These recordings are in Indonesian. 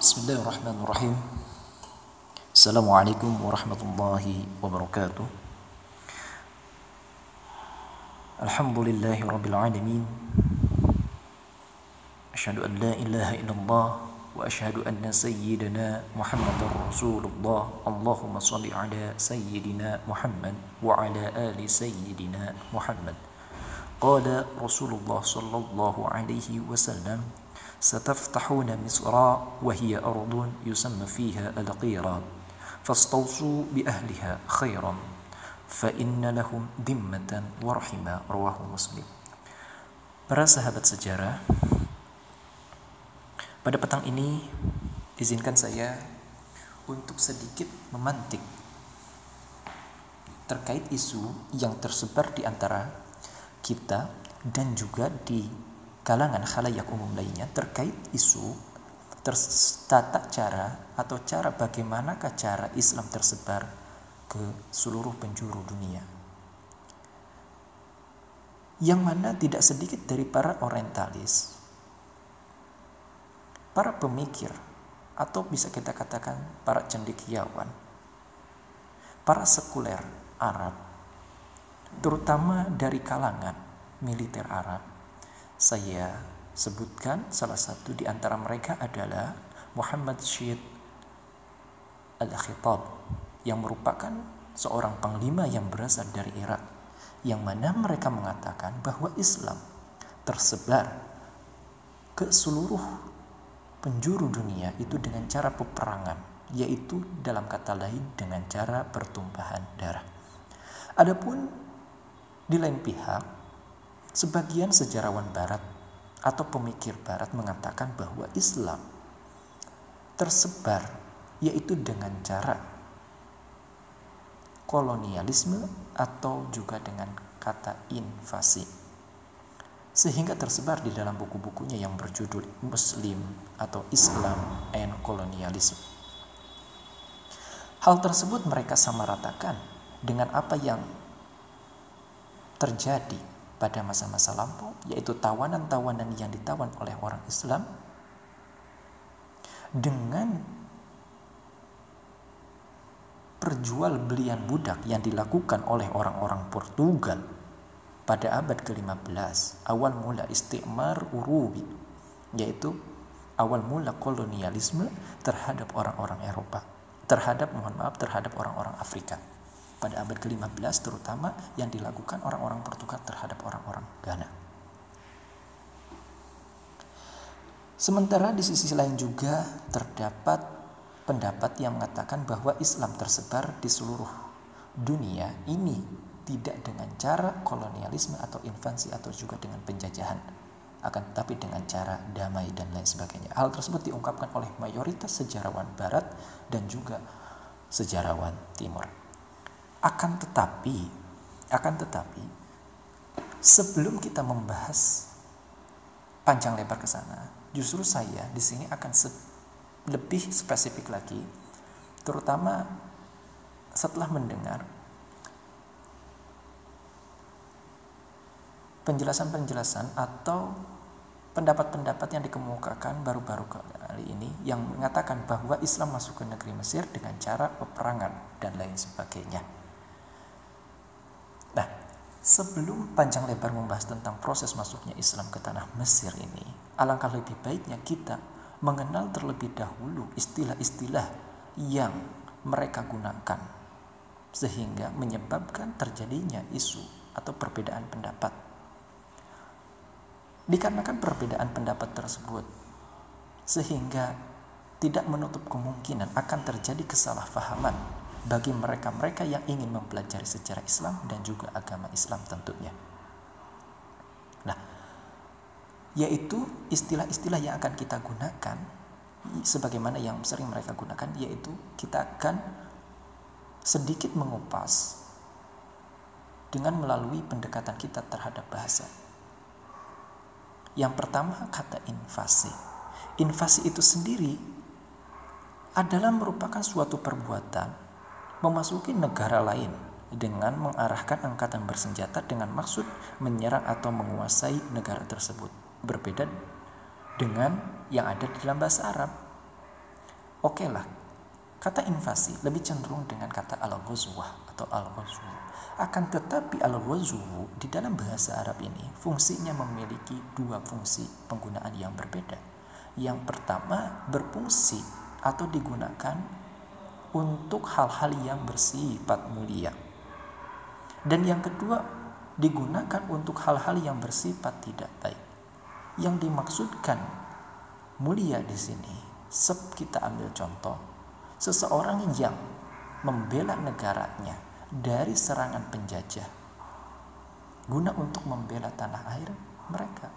بسم الله الرحمن الرحيم السلام عليكم ورحمة الله وبركاته الحمد لله رب العالمين أشهد أن لا إله إلا الله وأشهد أن سيدنا محمد رسول الله اللهم صل على سيدنا محمد وعلى آل سيدنا محمد قال رسول الله صلى الله عليه وسلم ستفتحون مصر وهي أرض يسمى فيها القيرات فاستوصوا بأهلها خيرا فإن لهم ذمة ورحمة رواه مسلم Para sahabat sejarah Pada petang ini Izinkan saya Untuk sedikit memantik Terkait isu yang tersebar di antara kita Dan juga di kalangan khalayak umum lainnya terkait isu tata cara atau cara bagaimanakah cara Islam tersebar ke seluruh penjuru dunia. Yang mana tidak sedikit dari para orientalis, para pemikir, atau bisa kita katakan para cendekiawan, para sekuler Arab, terutama dari kalangan militer Arab, saya sebutkan salah satu di antara mereka adalah Muhammad Syed Al-Khitab yang merupakan seorang panglima yang berasal dari Irak yang mana mereka mengatakan bahwa Islam tersebar ke seluruh penjuru dunia itu dengan cara peperangan yaitu dalam kata lain dengan cara pertumpahan darah. Adapun di lain pihak Sebagian sejarawan barat atau pemikir barat mengatakan bahwa Islam tersebar yaitu dengan cara kolonialisme atau juga dengan kata invasi. Sehingga tersebar di dalam buku-bukunya yang berjudul Muslim atau Islam and Colonialism. Hal tersebut mereka samaratakan dengan apa yang terjadi pada masa-masa lampau, yaitu tawanan-tawanan yang ditawan oleh orang Islam dengan perjual belian budak yang dilakukan oleh orang-orang Portugal pada abad ke-15 awal mula istimar Urubi yaitu awal mula kolonialisme terhadap orang-orang Eropa terhadap mohon maaf terhadap orang-orang Afrika pada abad ke-15 terutama yang dilakukan orang-orang Portugal terhadap orang-orang Ghana. Sementara di sisi lain juga terdapat pendapat yang mengatakan bahwa Islam tersebar di seluruh dunia ini tidak dengan cara kolonialisme atau invasi atau juga dengan penjajahan akan tetapi dengan cara damai dan lain sebagainya. Hal tersebut diungkapkan oleh mayoritas sejarawan barat dan juga sejarawan timur. Akan tetapi, akan tetapi, sebelum kita membahas panjang lebar ke sana, justru saya di sini akan se lebih spesifik lagi, terutama setelah mendengar penjelasan-penjelasan atau pendapat-pendapat yang dikemukakan baru-baru kali ini yang mengatakan bahwa Islam masuk ke negeri Mesir dengan cara peperangan dan lain sebagainya. Sebelum panjang lebar membahas tentang proses masuknya Islam ke tanah Mesir ini, alangkah lebih baiknya kita mengenal terlebih dahulu istilah-istilah yang mereka gunakan sehingga menyebabkan terjadinya isu atau perbedaan pendapat. Dikarenakan perbedaan pendapat tersebut sehingga tidak menutup kemungkinan akan terjadi kesalahpahaman bagi mereka-mereka yang ingin mempelajari sejarah Islam dan juga agama Islam tentunya. Nah, yaitu istilah-istilah yang akan kita gunakan sebagaimana yang sering mereka gunakan yaitu kita akan sedikit mengupas dengan melalui pendekatan kita terhadap bahasa. Yang pertama kata invasi. Invasi itu sendiri adalah merupakan suatu perbuatan memasuki negara lain dengan mengarahkan angkatan bersenjata dengan maksud menyerang atau menguasai negara tersebut. Berbeda dengan yang ada di dalam bahasa Arab. Oke okay lah, kata invasi lebih cenderung dengan kata al-ghazwah atau al-ghazwu. Akan tetapi al-ghazwu di dalam bahasa Arab ini fungsinya memiliki dua fungsi penggunaan yang berbeda. Yang pertama berfungsi atau digunakan untuk hal-hal yang bersifat mulia. Dan yang kedua digunakan untuk hal-hal yang bersifat tidak baik. Yang dimaksudkan mulia di sini, sep kita ambil contoh, seseorang yang membela negaranya dari serangan penjajah guna untuk membela tanah air mereka.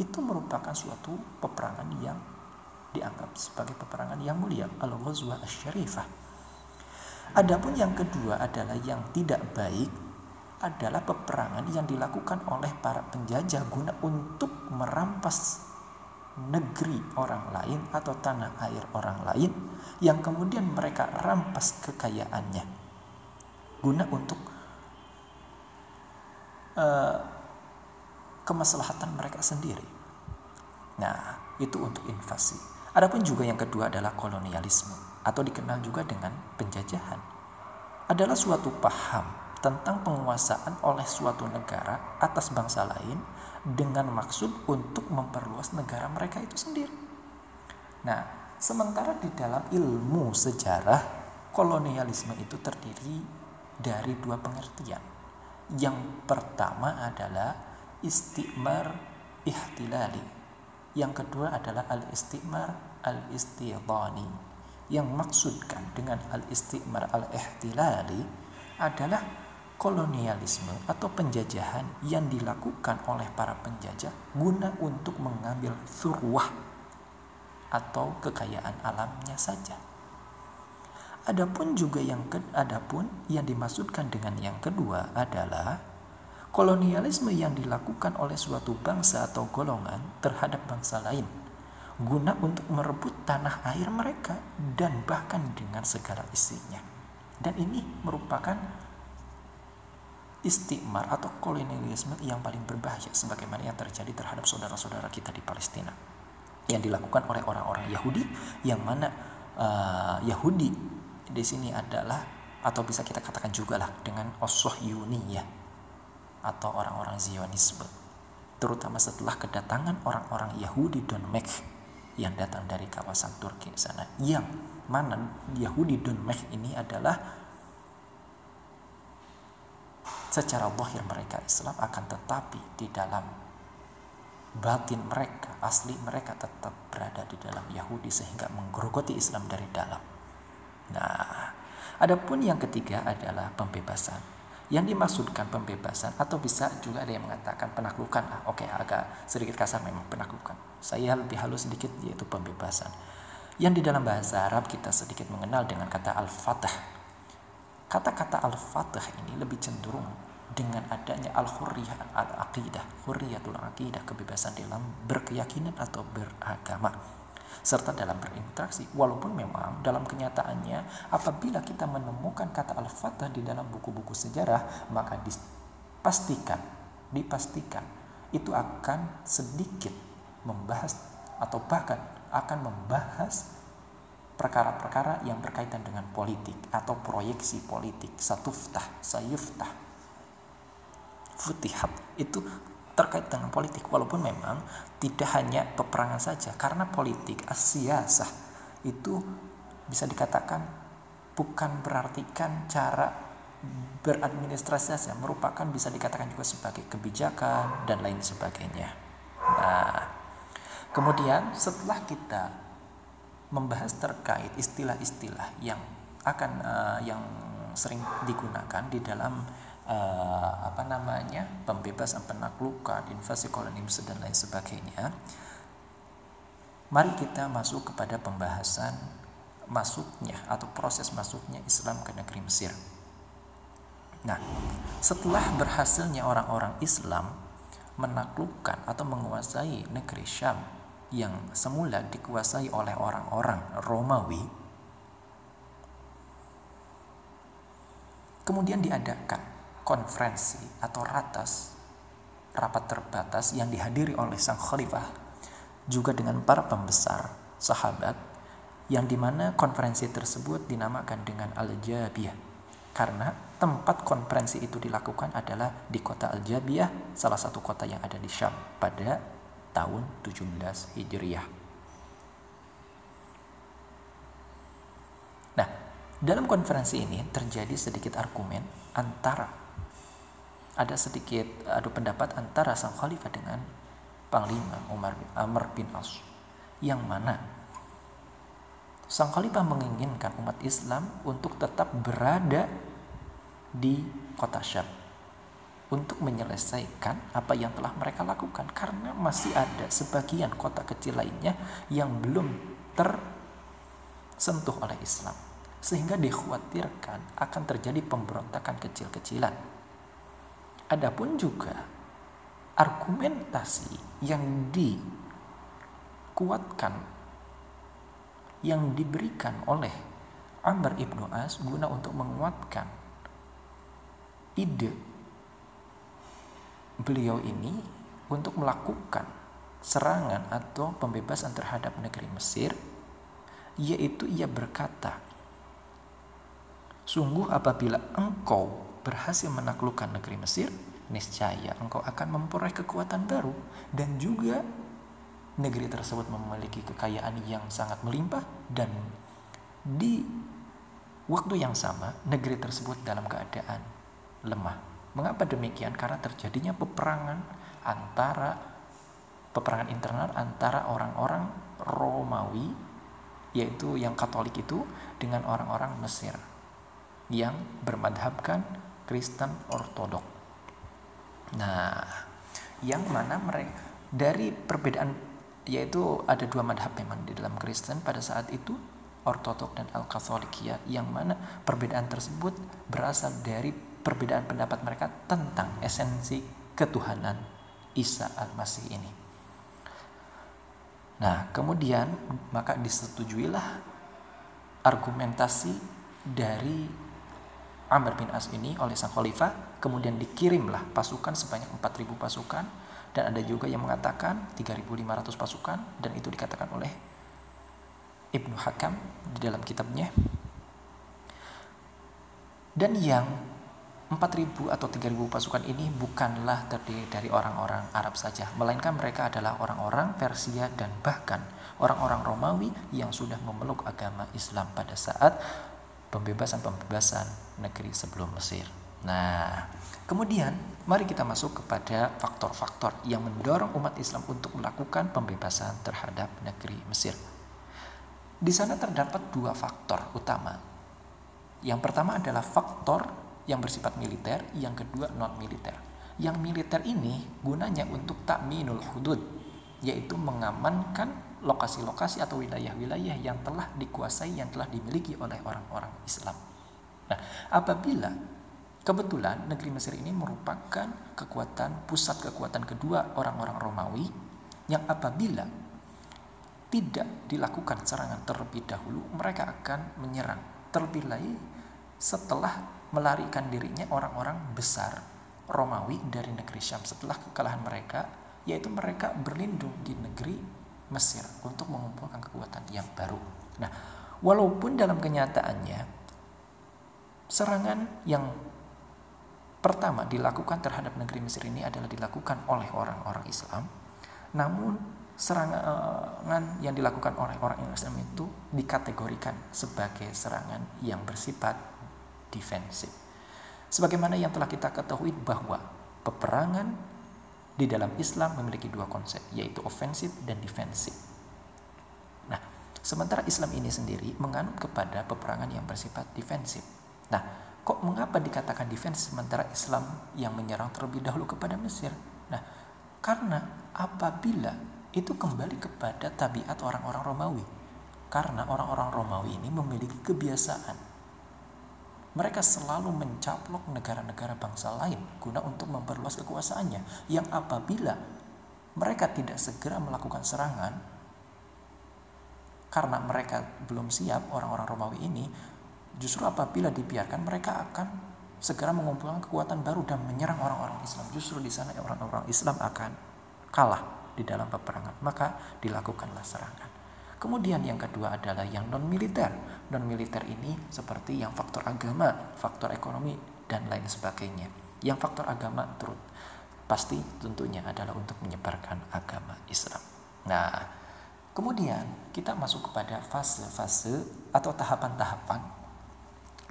Itu merupakan suatu peperangan yang dianggap sebagai peperangan yang mulia, al-ghazwah asy-syarifah. Adapun yang kedua adalah yang tidak baik adalah peperangan yang dilakukan oleh para penjajah guna untuk merampas negeri orang lain atau tanah air orang lain yang kemudian mereka rampas kekayaannya guna untuk uh, kemaslahatan mereka sendiri. Nah, itu untuk invasi. Adapun juga yang kedua adalah kolonialisme atau dikenal juga dengan penjajahan. Adalah suatu paham tentang penguasaan oleh suatu negara atas bangsa lain dengan maksud untuk memperluas negara mereka itu sendiri. Nah, sementara di dalam ilmu sejarah kolonialisme itu terdiri dari dua pengertian. Yang pertama adalah istimar ihtilali yang kedua adalah al-istimar al-istidhani. Yang maksudkan dengan al-istimar al-ihtilali adalah kolonialisme atau penjajahan yang dilakukan oleh para penjajah guna untuk mengambil surwah atau kekayaan alamnya saja. Adapun juga yang ke, adapun yang dimaksudkan dengan yang kedua adalah kolonialisme yang dilakukan oleh suatu bangsa atau golongan terhadap bangsa lain guna untuk merebut tanah air mereka dan bahkan dengan segala isinya. Dan ini merupakan istimar atau kolonialisme yang paling berbahaya sebagaimana yang terjadi terhadap saudara-saudara kita di Palestina. Yang dilakukan oleh orang-orang Yahudi yang mana uh, Yahudi di sini adalah atau bisa kita katakan juga lah dengan osoh ya atau orang-orang Zionisme. Terutama setelah kedatangan orang-orang Yahudi Donmek yang datang dari kawasan Turki sana. Yang mana Yahudi Donmek ini adalah secara lahir mereka Islam akan tetapi di dalam batin mereka asli mereka tetap berada di dalam Yahudi sehingga menggerogoti Islam dari dalam. Nah adapun yang ketiga adalah pembebasan yang dimaksudkan pembebasan atau bisa juga ada yang mengatakan penaklukan. Ah oke okay, agak sedikit kasar memang penaklukan. Saya lebih halus sedikit yaitu pembebasan. Yang di dalam bahasa Arab kita sedikit mengenal dengan kata al-fatah. Kata-kata al-fatah ini lebih cenderung dengan adanya al-hurriyah al-aqidah hurriyatul aqidah kebebasan dalam berkeyakinan atau beragama serta dalam berinteraksi. Walaupun memang dalam kenyataannya apabila kita menemukan kata al-fatah di dalam buku-buku sejarah, maka dipastikan, dipastikan itu akan sedikit membahas atau bahkan akan membahas perkara-perkara yang berkaitan dengan politik atau proyeksi politik satuftah sayuftah futihat itu terkait dengan politik walaupun memang tidak hanya peperangan saja karena politik asiasah itu bisa dikatakan bukan berartikan cara beradministrasi saja merupakan bisa dikatakan juga sebagai kebijakan dan lain sebagainya. Nah, kemudian setelah kita membahas terkait istilah-istilah yang akan uh, yang sering digunakan di dalam uh, apa namanya pembebasan penaklukan, invasi kolonialisme dan lain sebagainya. Mari kita masuk kepada pembahasan masuknya atau proses masuknya Islam ke negeri Mesir. Nah, setelah berhasilnya orang-orang Islam menaklukkan atau menguasai negeri Syam yang semula dikuasai oleh orang-orang Romawi, kemudian diadakan konferensi atau ratas rapat terbatas yang dihadiri oleh sang khalifah juga dengan para pembesar sahabat yang di mana konferensi tersebut dinamakan dengan Al-Jabiyah. Karena tempat konferensi itu dilakukan adalah di kota Al-Jabiyah salah satu kota yang ada di Syam pada tahun 17 Hijriah. Nah dalam konferensi ini terjadi sedikit argumen antara ada sedikit adu pendapat antara sang khalifah dengan panglima Umar bin Amr bin As. Yang mana? Sang Khalifah menginginkan umat Islam untuk tetap berada di kota Syam untuk menyelesaikan apa yang telah mereka lakukan. Karena masih ada sebagian kota kecil lainnya yang belum tersentuh oleh Islam. Sehingga dikhawatirkan akan terjadi pemberontakan kecil-kecilan. Adapun juga argumentasi yang dikuatkan yang diberikan oleh Amr ibnu As guna untuk menguatkan ide beliau ini untuk melakukan serangan atau pembebasan terhadap negeri Mesir yaitu ia berkata sungguh apabila engkau berhasil menaklukkan negeri Mesir niscaya engkau akan memperoleh kekuatan baru dan juga negeri tersebut memiliki kekayaan yang sangat melimpah dan di waktu yang sama negeri tersebut dalam keadaan lemah. Mengapa demikian? Karena terjadinya peperangan antara peperangan internal antara orang-orang Romawi yaitu yang Katolik itu dengan orang-orang Mesir yang bermadhabkan Kristen Ortodok. Nah, yang mana mereka dari perbedaan yaitu ada dua madhab memang di dalam Kristen pada saat itu Ortodok dan Al-Katholikiyah yang mana perbedaan tersebut berasal dari perbedaan pendapat mereka tentang esensi ketuhanan Isa Al-Masih ini. Nah, kemudian maka disetujuilah argumentasi dari Amr bin As ini oleh sang khalifah, kemudian dikirimlah pasukan sebanyak 4000 pasukan dan ada juga yang mengatakan 3.500 pasukan dan itu dikatakan oleh Ibnu Hakam di dalam kitabnya. Dan yang 4.000 atau 3.000 pasukan ini bukanlah terdiri dari orang-orang Arab saja melainkan mereka adalah orang-orang Persia dan bahkan orang-orang Romawi yang sudah memeluk agama Islam pada saat pembebasan-pembebasan negeri sebelum Mesir nah Kemudian, mari kita masuk kepada faktor-faktor yang mendorong umat Islam untuk melakukan pembebasan terhadap negeri Mesir. Di sana terdapat dua faktor utama. Yang pertama adalah faktor yang bersifat militer, yang kedua non militer. Yang militer ini gunanya untuk takminul hudud, yaitu mengamankan lokasi-lokasi atau wilayah-wilayah yang telah dikuasai, yang telah dimiliki oleh orang-orang Islam. Nah, apabila Kebetulan negeri Mesir ini merupakan kekuatan pusat kekuatan kedua orang-orang Romawi yang apabila tidak dilakukan serangan terlebih dahulu mereka akan menyerang terlebih lagi setelah melarikan dirinya orang-orang besar Romawi dari negeri Syam setelah kekalahan mereka yaitu mereka berlindung di negeri Mesir untuk mengumpulkan kekuatan yang baru. Nah, walaupun dalam kenyataannya serangan yang pertama dilakukan terhadap negeri Mesir ini adalah dilakukan oleh orang-orang Islam. Namun serangan yang dilakukan oleh orang Islam itu dikategorikan sebagai serangan yang bersifat defensif. Sebagaimana yang telah kita ketahui bahwa peperangan di dalam Islam memiliki dua konsep, yaitu ofensif dan defensif. Nah, sementara Islam ini sendiri menganut kepada peperangan yang bersifat defensif. Nah, Kok mengapa dikatakan defense sementara Islam yang menyerang terlebih dahulu kepada Mesir? Nah, karena apabila itu kembali kepada tabiat orang-orang Romawi. Karena orang-orang Romawi ini memiliki kebiasaan. Mereka selalu mencaplok negara-negara bangsa lain guna untuk memperluas kekuasaannya. Yang apabila mereka tidak segera melakukan serangan, karena mereka belum siap orang-orang Romawi ini Justru apabila dibiarkan mereka akan segera mengumpulkan kekuatan baru dan menyerang orang-orang Islam. Justru di sana orang-orang Islam akan kalah di dalam peperangan. Maka dilakukanlah serangan. Kemudian yang kedua adalah yang non militer. Non militer ini seperti yang faktor agama, faktor ekonomi dan lain sebagainya. Yang faktor agama turut pasti tentunya adalah untuk menyebarkan agama Islam. Nah, kemudian kita masuk kepada fase-fase atau tahapan-tahapan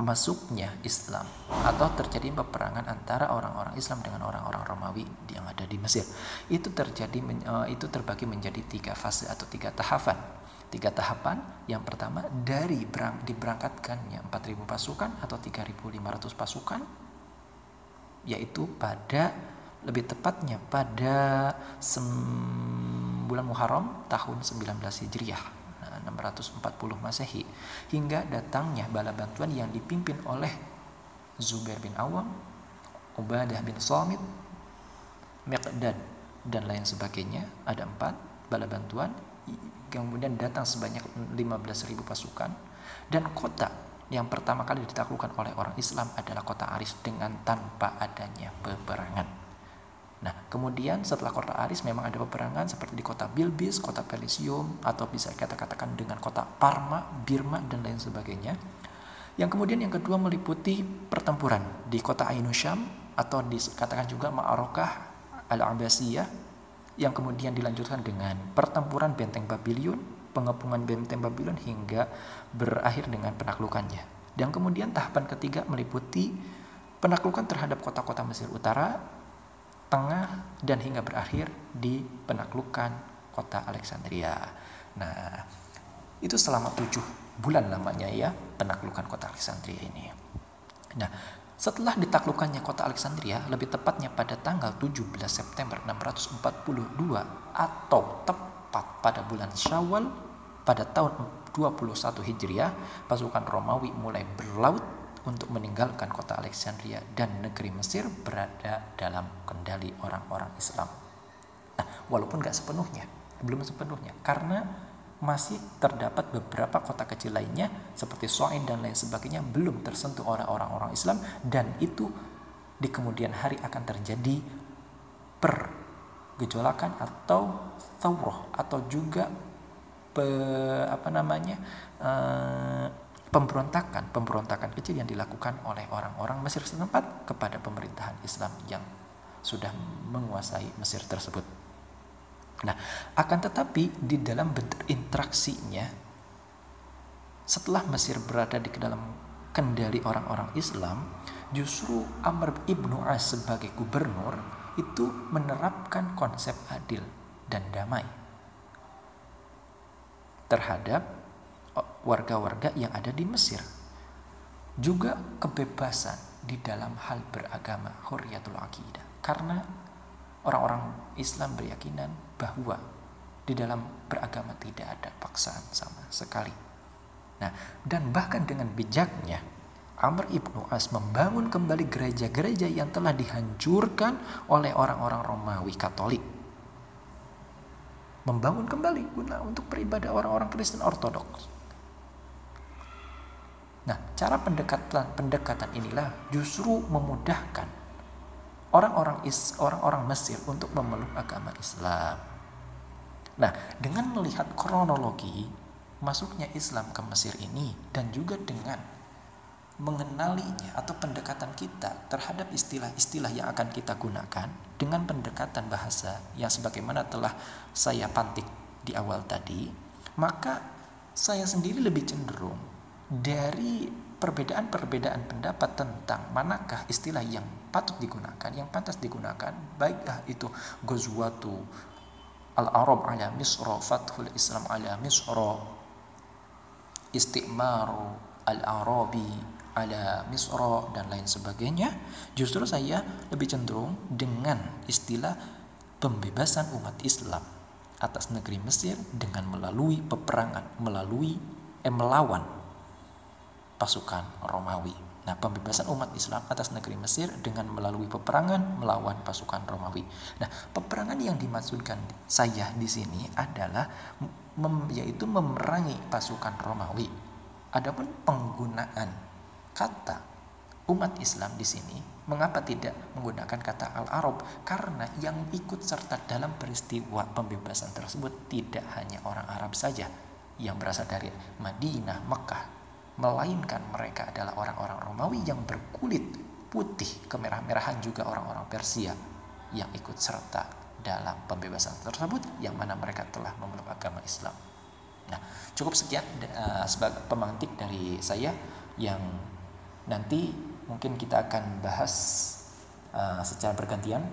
masuknya Islam atau terjadi peperangan antara orang-orang Islam dengan orang-orang Romawi yang ada di Mesir. Itu terjadi uh, itu terbagi menjadi tiga fase atau tiga tahapan. Tiga tahapan yang pertama dari berang, diberangkatkannya 4.000 pasukan atau 3.500 pasukan yaitu pada lebih tepatnya pada bulan Muharram tahun 19 Hijriah 640 Masehi hingga datangnya bala bantuan yang dipimpin oleh Zubair bin Awam, Ubadah bin Samit, Miqdad dan lain sebagainya. Ada empat bala bantuan kemudian datang sebanyak 15.000 pasukan dan kota yang pertama kali ditaklukkan oleh orang Islam adalah kota Aris dengan tanpa adanya peperangan. Nah, kemudian setelah kota Aris memang ada peperangan seperti di kota Bilbis, kota Pelisium, atau bisa kita katakan dengan kota Parma, Birma, dan lain sebagainya. Yang kemudian yang kedua meliputi pertempuran di kota Ainusham atau dikatakan juga Ma'arokah al-Abbasiyah yang kemudian dilanjutkan dengan pertempuran benteng Babylon, pengepungan benteng Babylon hingga berakhir dengan penaklukannya. Dan kemudian tahapan ketiga meliputi penaklukan terhadap kota-kota Mesir Utara, tengah dan hingga berakhir di penaklukan kota Alexandria. Nah, itu selama tujuh bulan lamanya ya penaklukan kota Alexandria ini. Nah, setelah ditaklukkannya kota Alexandria, lebih tepatnya pada tanggal 17 September 642 atau tepat pada bulan Syawal pada tahun 21 Hijriah, pasukan Romawi mulai berlaut untuk meninggalkan kota Alexandria dan negeri Mesir berada dalam kendali orang-orang Islam. Nah, walaupun nggak sepenuhnya, belum sepenuhnya, karena masih terdapat beberapa kota kecil lainnya seperti Soin dan lain sebagainya belum tersentuh oleh orang-orang Islam dan itu di kemudian hari akan terjadi pergejolakan atau tawroh atau juga pe, apa namanya uh, pemberontakan, pemberontakan kecil yang dilakukan oleh orang-orang Mesir setempat kepada pemerintahan Islam yang sudah menguasai Mesir tersebut. Nah, akan tetapi di dalam bentuk interaksinya setelah Mesir berada di dalam kendali orang-orang Islam, justru Amr ibnu As sebagai gubernur itu menerapkan konsep adil dan damai terhadap warga-warga yang ada di Mesir. Juga kebebasan di dalam hal beragama, hurriyatul akidah. Karena orang-orang Islam berkeyakinan bahwa di dalam beragama tidak ada paksaan sama sekali. Nah, dan bahkan dengan bijaknya Amr ibnu As membangun kembali gereja-gereja yang telah dihancurkan oleh orang-orang Romawi Katolik. Membangun kembali guna untuk beribadah orang-orang Kristen Ortodoks. Nah, cara pendekatan pendekatan inilah justru memudahkan orang-orang orang-orang Mesir untuk memeluk agama Islam. Nah, dengan melihat kronologi masuknya Islam ke Mesir ini dan juga dengan mengenalinya atau pendekatan kita terhadap istilah-istilah yang akan kita gunakan dengan pendekatan bahasa yang sebagaimana telah saya pantik di awal tadi, maka saya sendiri lebih cenderung dari perbedaan-perbedaan pendapat tentang manakah istilah yang patut digunakan, yang pantas digunakan, baiklah itu Ghazwatu Al-Arab ala Misra, Fathul Islam ala Misra, Istiqmaru Al-Arabi ala Misra dan lain sebagainya, justru saya lebih cenderung dengan istilah pembebasan umat Islam atas negeri Mesir dengan melalui peperangan, melalui eh, melawan pasukan Romawi. Nah, pembebasan umat Islam atas negeri Mesir dengan melalui peperangan melawan pasukan Romawi. Nah, peperangan yang dimaksudkan saya di sini adalah mem, yaitu memerangi pasukan Romawi. Adapun penggunaan kata umat Islam di sini mengapa tidak menggunakan kata al-Arab? Karena yang ikut serta dalam peristiwa pembebasan tersebut tidak hanya orang Arab saja, yang berasal dari Madinah, Mekah, melainkan mereka adalah orang-orang Romawi yang berkulit putih, kemerah-merahan juga orang-orang Persia yang ikut serta dalam pembebasan tersebut yang mana mereka telah memeluk agama Islam. Nah, cukup sekian uh, sebagai pemantik dari saya yang nanti mungkin kita akan bahas uh, secara bergantian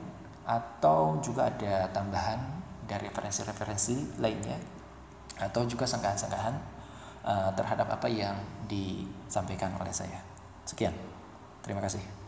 atau juga ada tambahan dari referensi-referensi lainnya atau juga sanggahan-sanggahan uh, terhadap apa yang disampaikan oleh saya. Sekian. Terima kasih.